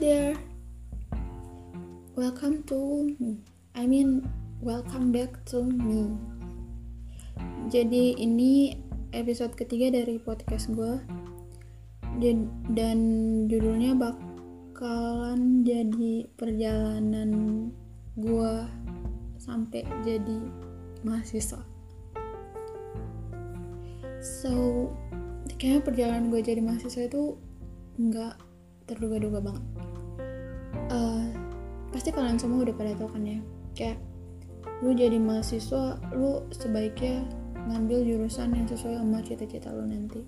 there. Welcome to. I mean, welcome back to me. Jadi ini episode ketiga dari podcast gue. Dan judulnya bakalan jadi perjalanan gue sampai jadi mahasiswa. So, kayaknya perjalanan gue jadi mahasiswa itu nggak terduga-duga banget. Uh, pasti kalian semua udah pada tahu kan ya, kayak lu jadi mahasiswa, lu sebaiknya ngambil jurusan yang sesuai sama cita-cita lu nanti.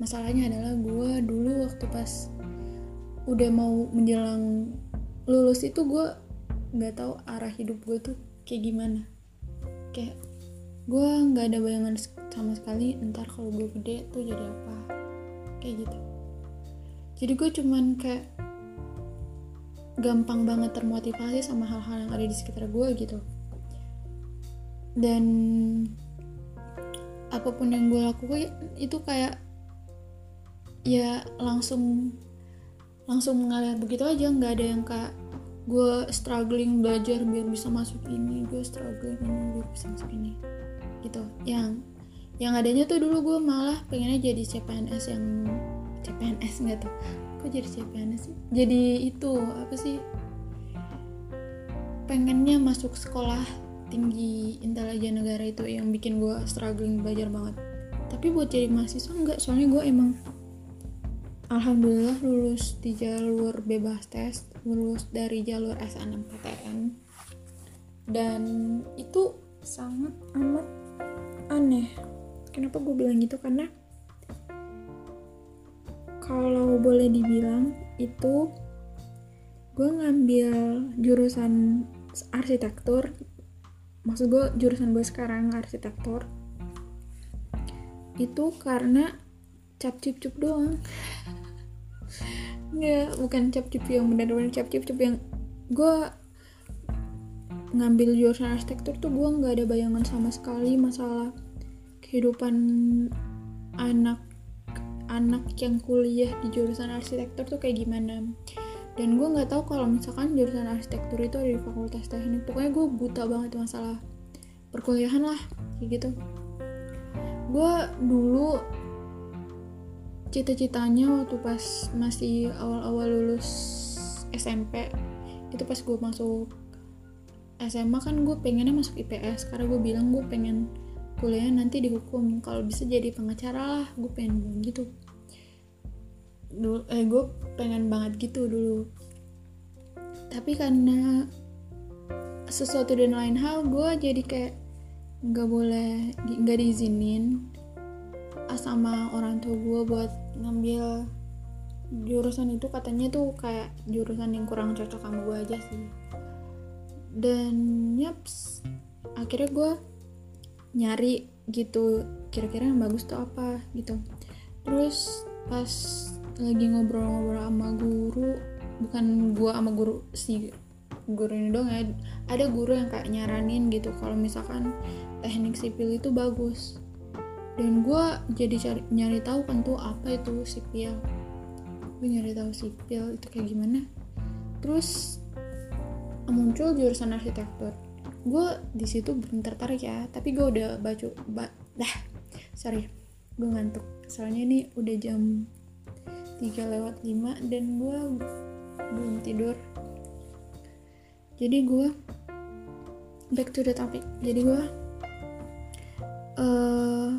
Masalahnya adalah gue dulu waktu pas udah mau menjelang lulus itu gue nggak tahu arah hidup gue tuh kayak gimana. Kayak gue nggak ada bayangan sama sekali ntar kalau gue gede tuh jadi apa kayak gitu jadi gue cuman kayak gampang banget termotivasi sama hal-hal yang ada di sekitar gue gitu. Dan apa pun yang gue lakukan itu kayak ya langsung langsung mengalir begitu aja. Nggak ada yang kayak gue struggling belajar biar bisa masuk ini gue struggling ini biar bisa masuk ini gitu. Yang yang adanya tuh dulu gue malah pengennya jadi CPNS yang CPNS nggak tuh kok jadi CPNS sih? Jadi itu apa sih? Pengennya masuk sekolah tinggi intelijen negara itu yang bikin gue struggling belajar banget. Tapi buat jadi mahasiswa enggak soalnya gue emang alhamdulillah lulus di jalur bebas tes lulus dari jalur SNMPTN dan itu sangat amat aneh. Kenapa gue bilang gitu? Karena kalau boleh dibilang itu gue ngambil jurusan arsitektur. Maksud gue jurusan gue sekarang arsitektur. Itu karena cap cip cup doang. Nggak bukan cap cip yang benar-benar cap cip cup yang gue ngambil jurusan arsitektur tuh gue nggak ada bayangan sama sekali masalah kehidupan anak anak yang kuliah di jurusan arsitektur tuh kayak gimana. Dan gue nggak tahu kalau misalkan jurusan arsitektur itu ada di fakultas teknik. Pokoknya gue buta banget masalah perkuliahan lah kayak gitu. Gue dulu cita-citanya waktu pas masih awal-awal lulus SMP itu pas gue masuk SMA kan gue pengennya masuk IPS karena gue bilang gue pengen kuliah nanti dihukum. Kalau bisa jadi pengacara lah gue pengen gitu dulu eh gue pengen banget gitu dulu. Tapi karena sesuatu dan lain hal gue jadi kayak nggak boleh nggak diizinin sama orang tua gue buat ngambil jurusan itu. Katanya tuh kayak jurusan yang kurang cocok sama gue aja sih. Dan yaps akhirnya gue nyari gitu kira-kira yang bagus tuh apa gitu. Terus pas lagi ngobrol-ngobrol sama guru bukan gua sama guru si guru ini dong ya ada guru yang kayak nyaranin gitu kalau misalkan teknik sipil itu bagus. Dan gue jadi cari nyari tahu kan tuh apa itu sipil. Gue nyari tahu sipil itu kayak gimana. Terus muncul jurusan arsitektur. Gue di situ belum tertarik ya tapi gue udah baca ba, dah sorry gue ngantuk. Soalnya ini udah jam 3 lewat 5 dan gue belum tidur. Jadi gue back to the topic. Jadi gue uh,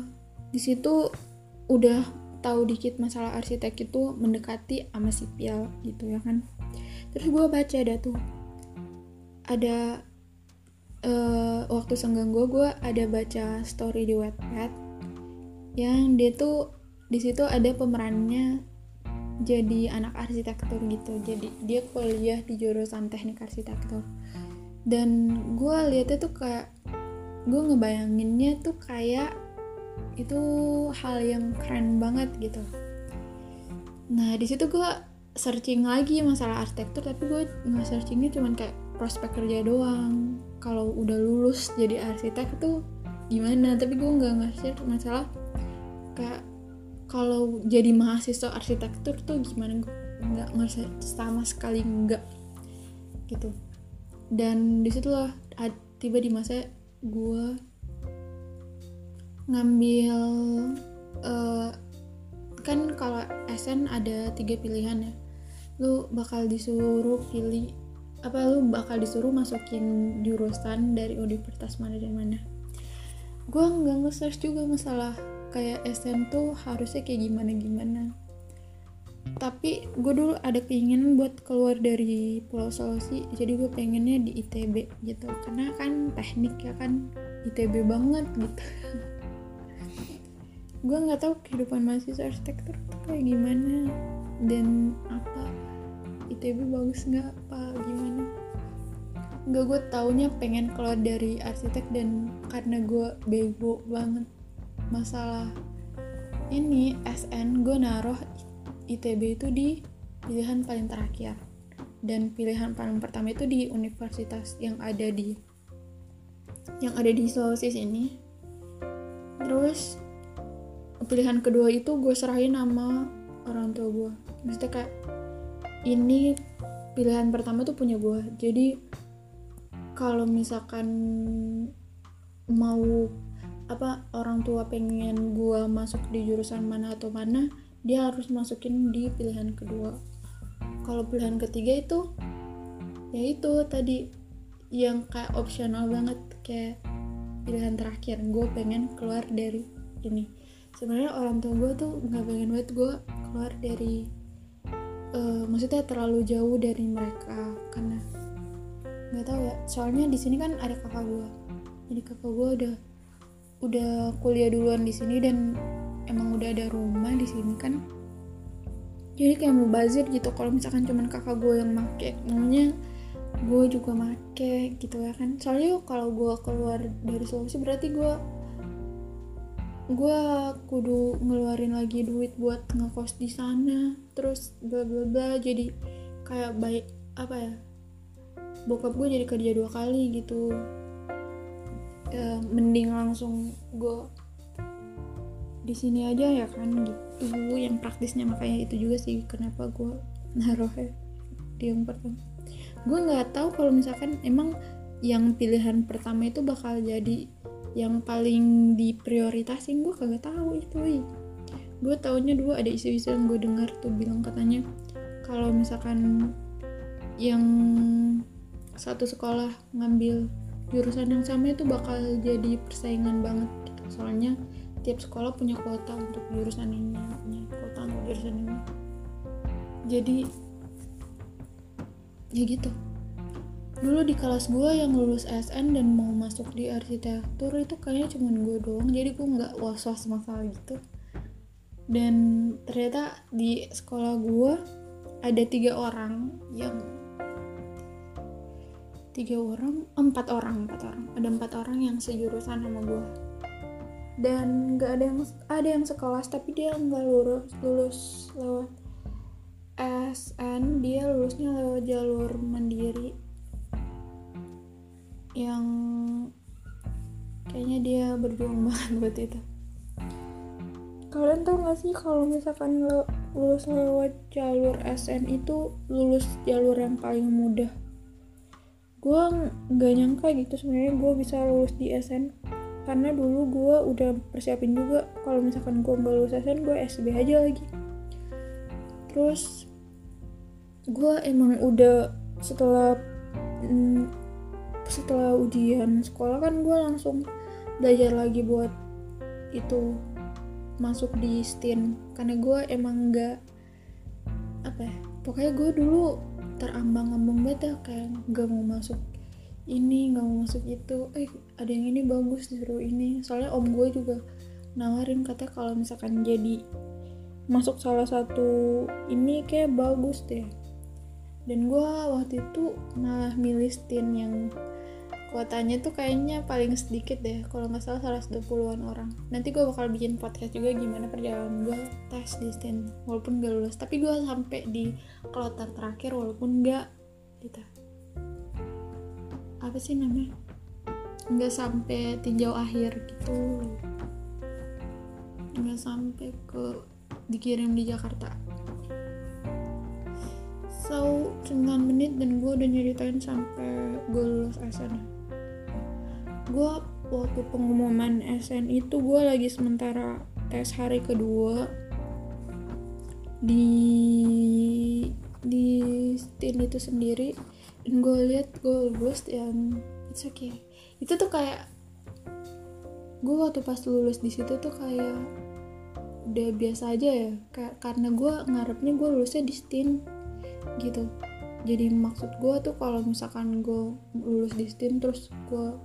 di situ udah tahu dikit masalah arsitek itu mendekati sama sipil gitu ya kan. Terus gue baca ada tuh. Ada uh, waktu senggang gue gue ada baca story di Wattpad yang dia tuh di situ ada pemerannya jadi anak arsitektur gitu. Jadi dia kuliah di jurusan teknik arsitektur. Dan gue lihatnya tuh kayak gue ngebayanginnya tuh kayak itu hal yang keren banget gitu. Nah di situ gue searching lagi masalah arsitektur tapi gue nggak searchingnya cuman kayak prospek kerja doang. Kalau udah lulus jadi arsitek tuh gimana? Tapi gue nggak ngasih masalah kayak kalau jadi mahasiswa arsitektur tuh gimana? Nggak ngerasa sama sekali nggak gitu. Dan di situlah tiba di masa gue ngambil uh, kan kalau SN ada tiga pilihan ya. Lu bakal disuruh pilih apa lu bakal disuruh masukin jurusan dari universitas mana dan mana. Gue nggak nge-search juga masalah kayak SN tuh harusnya kayak gimana gimana tapi gue dulu ada keinginan buat keluar dari Pulau Sulawesi jadi gue pengennya di ITB gitu. Karena kan teknik ya kan ITB banget gitu. Gue nggak tahu kehidupan mahasiswa arsitektur tuh kayak gimana dan apa ITB bagus nggak apa gimana. Nggak gue taunya pengen keluar dari arsitek dan karena gue bego banget masalah ini SN gue naruh ITB itu di pilihan paling terakhir. Dan pilihan paling pertama itu di universitas yang ada di yang ada di Sulawesi sini. Terus pilihan kedua itu gue serahin sama orang tua gue maksudnya kayak ini pilihan pertama tuh punya gue jadi kalau misalkan mau apa orang tua pengen gue masuk di jurusan mana atau mana dia harus masukin di pilihan kedua. Kalau pilihan ketiga itu ya itu tadi yang kayak opsional banget kayak pilihan terakhir. Gue pengen keluar dari ini. Sebenarnya orang tua gue tuh nggak pengen banget gue keluar dari uh, maksudnya terlalu jauh dari mereka karena nggak tahu ya. Soalnya di sini kan ada kakak gue jadi kakak gue udah udah kuliah duluan di sini dan emang udah ada rumah di sini kan. Jadi kayak mau bazir gitu kalau misalkan cuman kakak gue yang make. Namanya gue juga make gitu ya kan. Soalnya kalau gue keluar dari Sulawesi berarti gue gue kudu ngeluarin lagi duit buat ngekos di sana. Terus bla bla bla jadi kayak baik apa ya bokap gue jadi kerja dua kali gitu ya, mending langsung gue di sini aja ya kan gitu. Yang praktisnya makanya itu juga sih kenapa gue naruh ya di yang pertama. Gue nggak tahu kalau misalkan emang yang pilihan pertama itu bakal jadi yang paling diprioritasin. Gue kagak tahu itu gue taunya dulu ada isu-isu yang gue dengar tuh bilang katanya kalau misalkan yang satu sekolah ngambil jurusan yang sama itu bakal jadi persaingan banget gitu. soalnya tiap sekolah punya kuota untuk jurusan ini punya kuota untuk jurusan ini. Jadi ya gitu. Dulu di kelas gue yang lulus SN dan mau masuk di arsitektur itu kayaknya cuma gue doang. Jadi gue nggak was was masalah gitu. Dan ternyata di sekolah gue ada tiga orang yang tiga orang empat orang empat orang. Ada empat orang yang sejurusan sama gue dan nggak ada yang ada yang sekelas tapi dia nggak lulus lulus lewat SN dia lulusnya lewat jalur mandiri. Yang kayaknya dia berjuang banget buat itu. Kalian tau gak sih kalau misalkan lo lulus lewat jalur SN itu lulus jalur yang paling mudah gue nggak nyangka gitu sebenarnya gue bisa lulus di SN karena dulu gue udah persiapin juga. Kalau misalkan gue nggak lulus SN gue SB aja lagi. Terus gue emang udah setelah mm, setelah ujian sekolah kan gue langsung belajar lagi buat itu masuk di STIN karena gue emang nggak apa ya pokoknya gue dulu terambang-ambang banget ya kayak gak mau masuk ini nggak mau masuk itu. Eh ada yang ini bagus disuruh ini. Soalnya om gue juga nawarin kata kalau misalkan jadi masuk salah satu ini kayak bagus deh. Dan gue waktu itu malah milih STIN yang kuotanya tuh kayaknya paling sedikit deh kalau nggak salah 120-an orang. Nanti gue bakal bikin podcast juga gimana perjalanan gue tes di STEM walaupun gak lulus. Tapi gue sampai di kloter terakhir walaupun gak gitu. Apa sih namanya? Nggak sampai tinjau akhir gitu. Nggak sampai ke dikirim di Jakarta. So 9 menit dan gue udah nyeritain sampai gue lulus SN gue waktu pengumuman SN itu gue lagi sementara tes hari kedua di di stin itu sendiri. Dan gue lihat gue lulus yang it's okay. Itu tuh kayak gue waktu pas lulus di situ tuh kayak udah biasa aja ya. Kayak karena gue ngarepnya gue lulusnya di stin gitu. Jadi maksud gue tuh kalau misalkan gue lulus di stin terus gue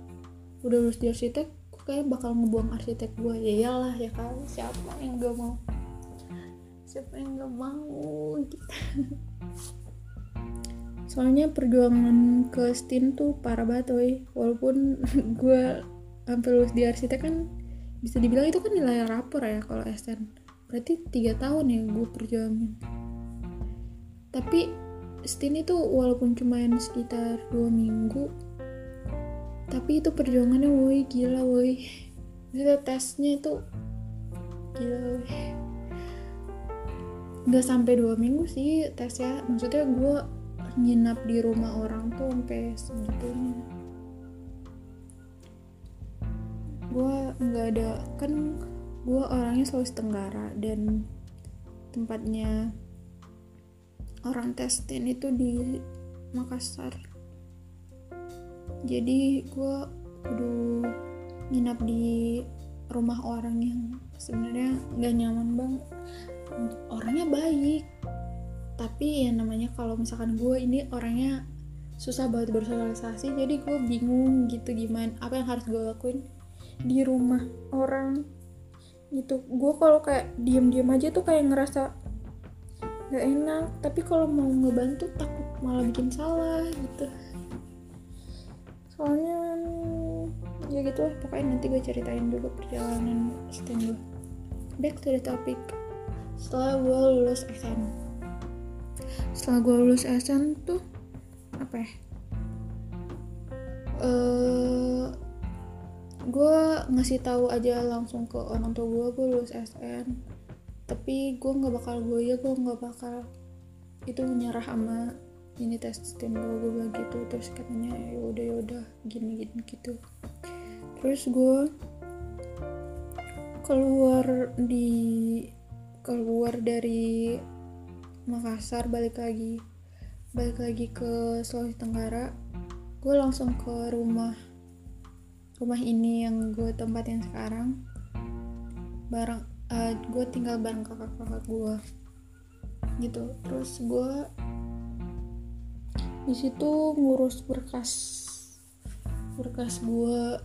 udah lulus di arsitek gue kayak bakal ngebuang arsitek gue ya iyalah ya kan? Siapa yang gak mau? Siapa yang gak mau? Gitu soalnya perjuangan ke stin tuh parah banget woy walaupun gue sampai lulus di arsitek kan bisa dibilang itu kan nilai rapor ya kalau SN berarti tiga tahun ya gue perjuangin. Tapi STIN itu walaupun cuma sekitar dua minggu tapi itu perjuangannya woi gila woi. Itu tesnya itu gila woi. Nggak sampai dua minggu sih tesnya maksudnya gue nginap di rumah orang tuh sampai segitunya gue nggak ada kan gue orangnya Sulawesi Tenggara dan tempatnya orang testin itu di Makassar jadi gue kudu nginap di rumah orang yang sebenarnya nggak nyaman bang. Orangnya baik tapi yang namanya kalau misalkan gue ini orangnya susah banget bersosialisasi jadi gue bingung gitu gimana apa yang harus gue lakuin di rumah orang gitu. Gue kalau kayak diem-diem aja tuh kayak ngerasa gak enak tapi kalau mau ngebantu takut malah bikin salah gitu soalnya ya gitu lah pokoknya nanti gue ceritain juga perjalanan stand gue back to the topic. Setelah gue lulus SN setelah gue lulus SN tuh apa ya? Uh, gue ngasih tahu aja langsung ke orang tua gue gue lulus SN tapi gue nggak bakal gue ya gue nggak bakal itu menyerah sama ini tes tim gue gue bilang gitu terus katanya ya udah ya udah gini gini gitu. Terus gue keluar di keluar dari Makassar balik lagi balik lagi ke Sulawesi Tenggara. Gue langsung ke rumah rumah ini yang gue tempatin sekarang. Bareng uh, gue tinggal bareng kakak-kakak gue gitu. Terus gue di situ ngurus berkas berkas gue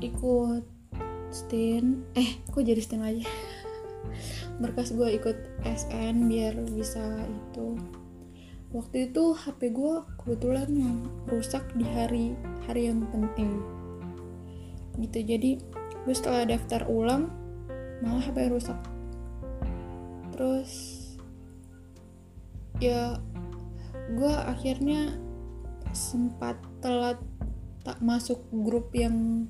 ikut stin eh kok jadi stin aja berkas gue ikut SN biar bisa itu. Waktu itu HP gue kebetulan yang rusak di hari hari yang penting. Gitu jadi gue setelah daftar ulang malah HP rusak. Terus ya gue akhirnya sempat telat tak masuk grup yang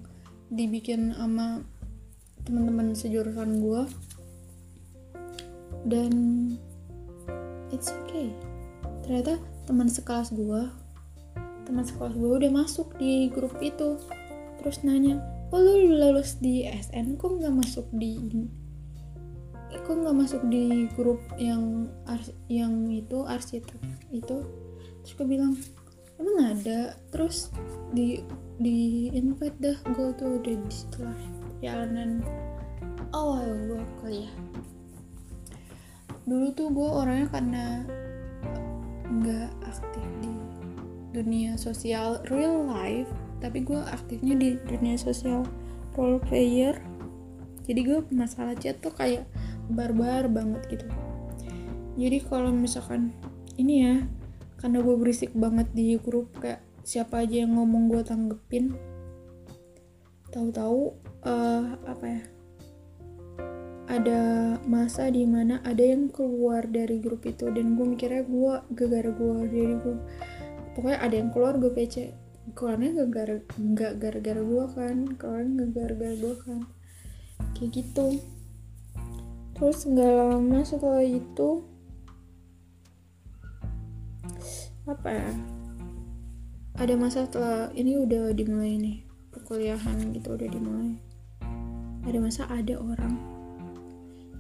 dibikin sama teman-teman sejurusan gue dan it's okay. Ternyata teman sekelas gue teman sekelas gue udah masuk di grup itu. Terus nanya kok lu lulus di SN kok nggak masuk di kok nggak masuk di grup yang ars yang itu arsitek itu. Terus gue bilang emang ada? Terus di di invite dah gue tuh udah di setelah jalanan awal gue kuliah. Dulu tuh gue orangnya karena nggak aktif di dunia sosial real life tapi gue aktifnya di dunia sosial role player. Jadi gue masalah chat tuh kayak barbar banget gitu. Jadi kalau misalkan ini ya karena gue berisik banget di grup kayak siapa aja yang ngomong gue tanggepin. Tahu-tahu uh, apa ya ada masa di mana ada yang keluar dari grup itu dan gue mikirnya gue gara-gara gue jadi gue pokoknya ada yang keluar gue PC keluarnya gak gara nggak gara-gara gue kan keluarnya gak gara-gara gue kan. Kayak gitu terus nggak lama setelah itu apa ya? Ada masa setelah ini udah dimulai nih perkuliahan gitu udah dimulai. Ada masa ada orang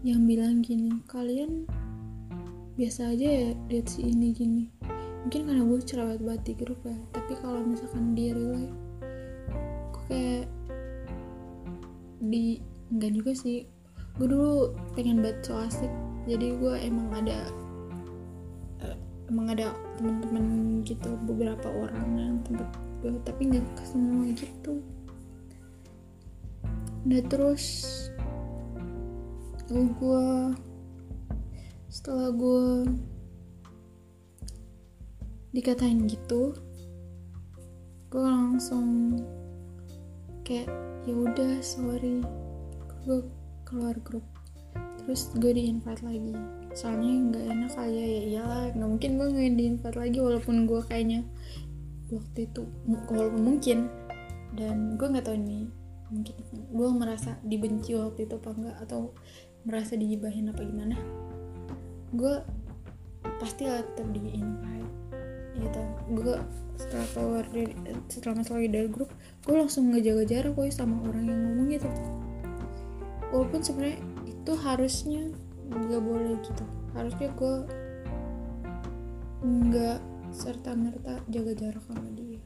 yang bilang gini kalian biasa aja ya lihat si ini gini. Mungkin karena gue cerewet banget di grup ya tapi kalau misalkan di real life gue kayak di enggak juga sih gue dulu pengen banget so asik. Jadi gue emang ada uh, emang ada teman-teman gitu beberapa orang yang tempat gue tapi nggak ke semua gitu. Nah terus oh, gue setelah gue dikatain gitu gue langsung kayak ya udah sorry. Gue keluar grup. Terus gue di invite lagi. Soalnya nggak enak ya ya iyalah nggak mungkin gue nggak di invite lagi walaupun gue kayaknya waktu itu walaupun mungkin. Dan gue nggak tahu nih mungkin gue merasa dibenci waktu itu apa enggak atau merasa digibahin apa gimana. Gue pasti tetap di invite gitu. Gue setelah keluar dari setelah masuk lagi dari grup gue langsung ngejaga jarak gue sama orang yang ngomong gitu walaupun sebenarnya itu harusnya nggak boleh gitu. Harusnya gue nggak serta merta jaga jarak sama dia.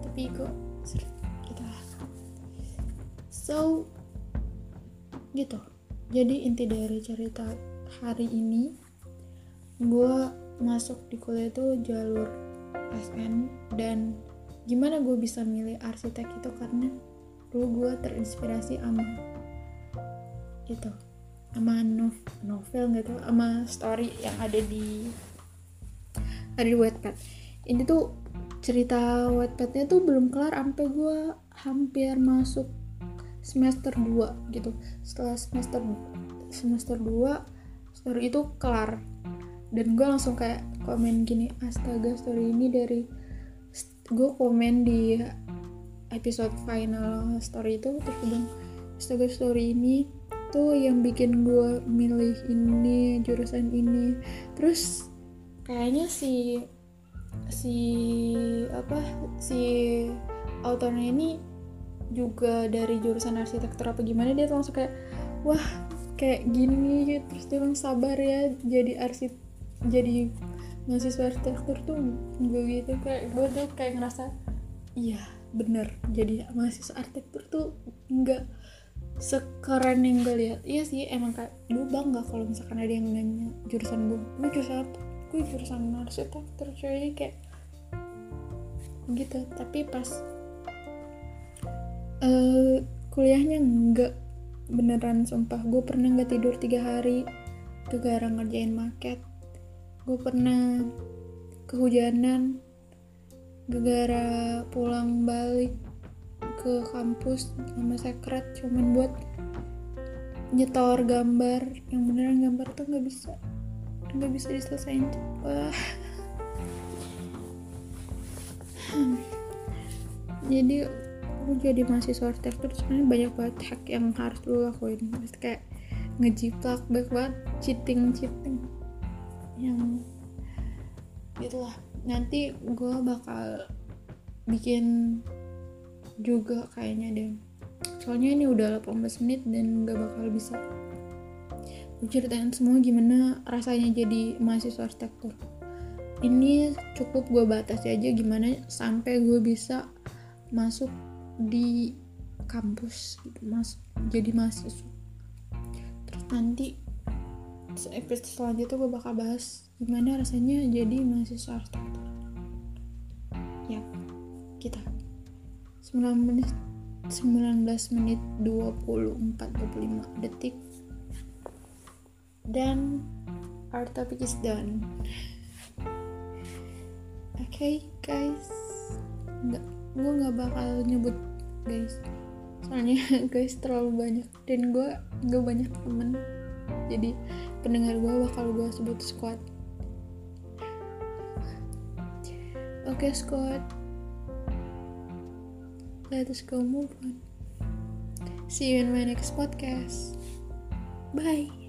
Tapi kok gitu so gitu. Jadi inti dari cerita hari ini gue masuk di kuliah itu jalur SN dan gimana gue bisa milih arsitek itu karena dulu gue terinspirasi sama itu sama nov novel gitu sama story yang ada di ada di Wattpad. Ini tuh cerita Wattpadnya tuh belum kelar sampai gue hampir masuk semester 2 gitu. Setelah semester semester 2 story itu kelar. Dan gue langsung kayak komen gini astaga story ini dari gue komen di episode final story itu terus gue bilang astaga story ini tuh yang bikin gue milih ini jurusan ini. Terus kayaknya si si apa si autornya ini juga dari jurusan arsitektur apa gimana dia langsung kayak wah kayak gini terus dia bilang sabar ya jadi arsitek jadi mahasiswa arsitektur tuh gue gitu kayak gue tuh kayak ngerasa iya bener jadi mahasiswa arsitektur tuh nggak sekeren yang gue lihat. Iya sih emang kayak gue bangga kalau misalkan ada yang nanya jurusan gue gue jurusan apa? Gue jurusan arsitektur cuy. Kayak gitu. Tapi pas uh, kuliahnya nggak beneran sumpah. Gue pernah nggak tidur tiga hari gara-gara ngerjain market gue pernah kehujanan gara pulang balik ke kampus sama sekret cuman buat nyetor gambar. Yang beneran gambar tuh nggak bisa nggak bisa diselesain wah. Jadi aku jadi mahasiswa arsitektur sebenarnya banyak banget hack yang harus lu lakuin. Terus kayak ngejiplak banyak banget cheating cheating yang gitulah nanti gue bakal bikin juga kayaknya deh. Soalnya ini udah 18 menit dan gak bakal bisa. Ceritain semua gimana rasanya jadi mahasiswa arsitektur. Ini cukup gue batasi aja gimana sampai gue bisa masuk di kampus gitu mas jadi mahasiswa. Terus nanti episode selanjutnya gue bakal bahas gimana rasanya jadi mahasiswa arsitektur? Ya kita. 9 menit 19 menit 24 25 detik. Dan our topic is done. Oke okay, guys. Nggak gue nggak bakal nyebut guys. Soalnya guys terlalu banyak. Dan gue nggak banyak temen. Jadi pendengar gue bakal gue sebut squad oke okay, squad let us go move on. See you in my next podcast. Bye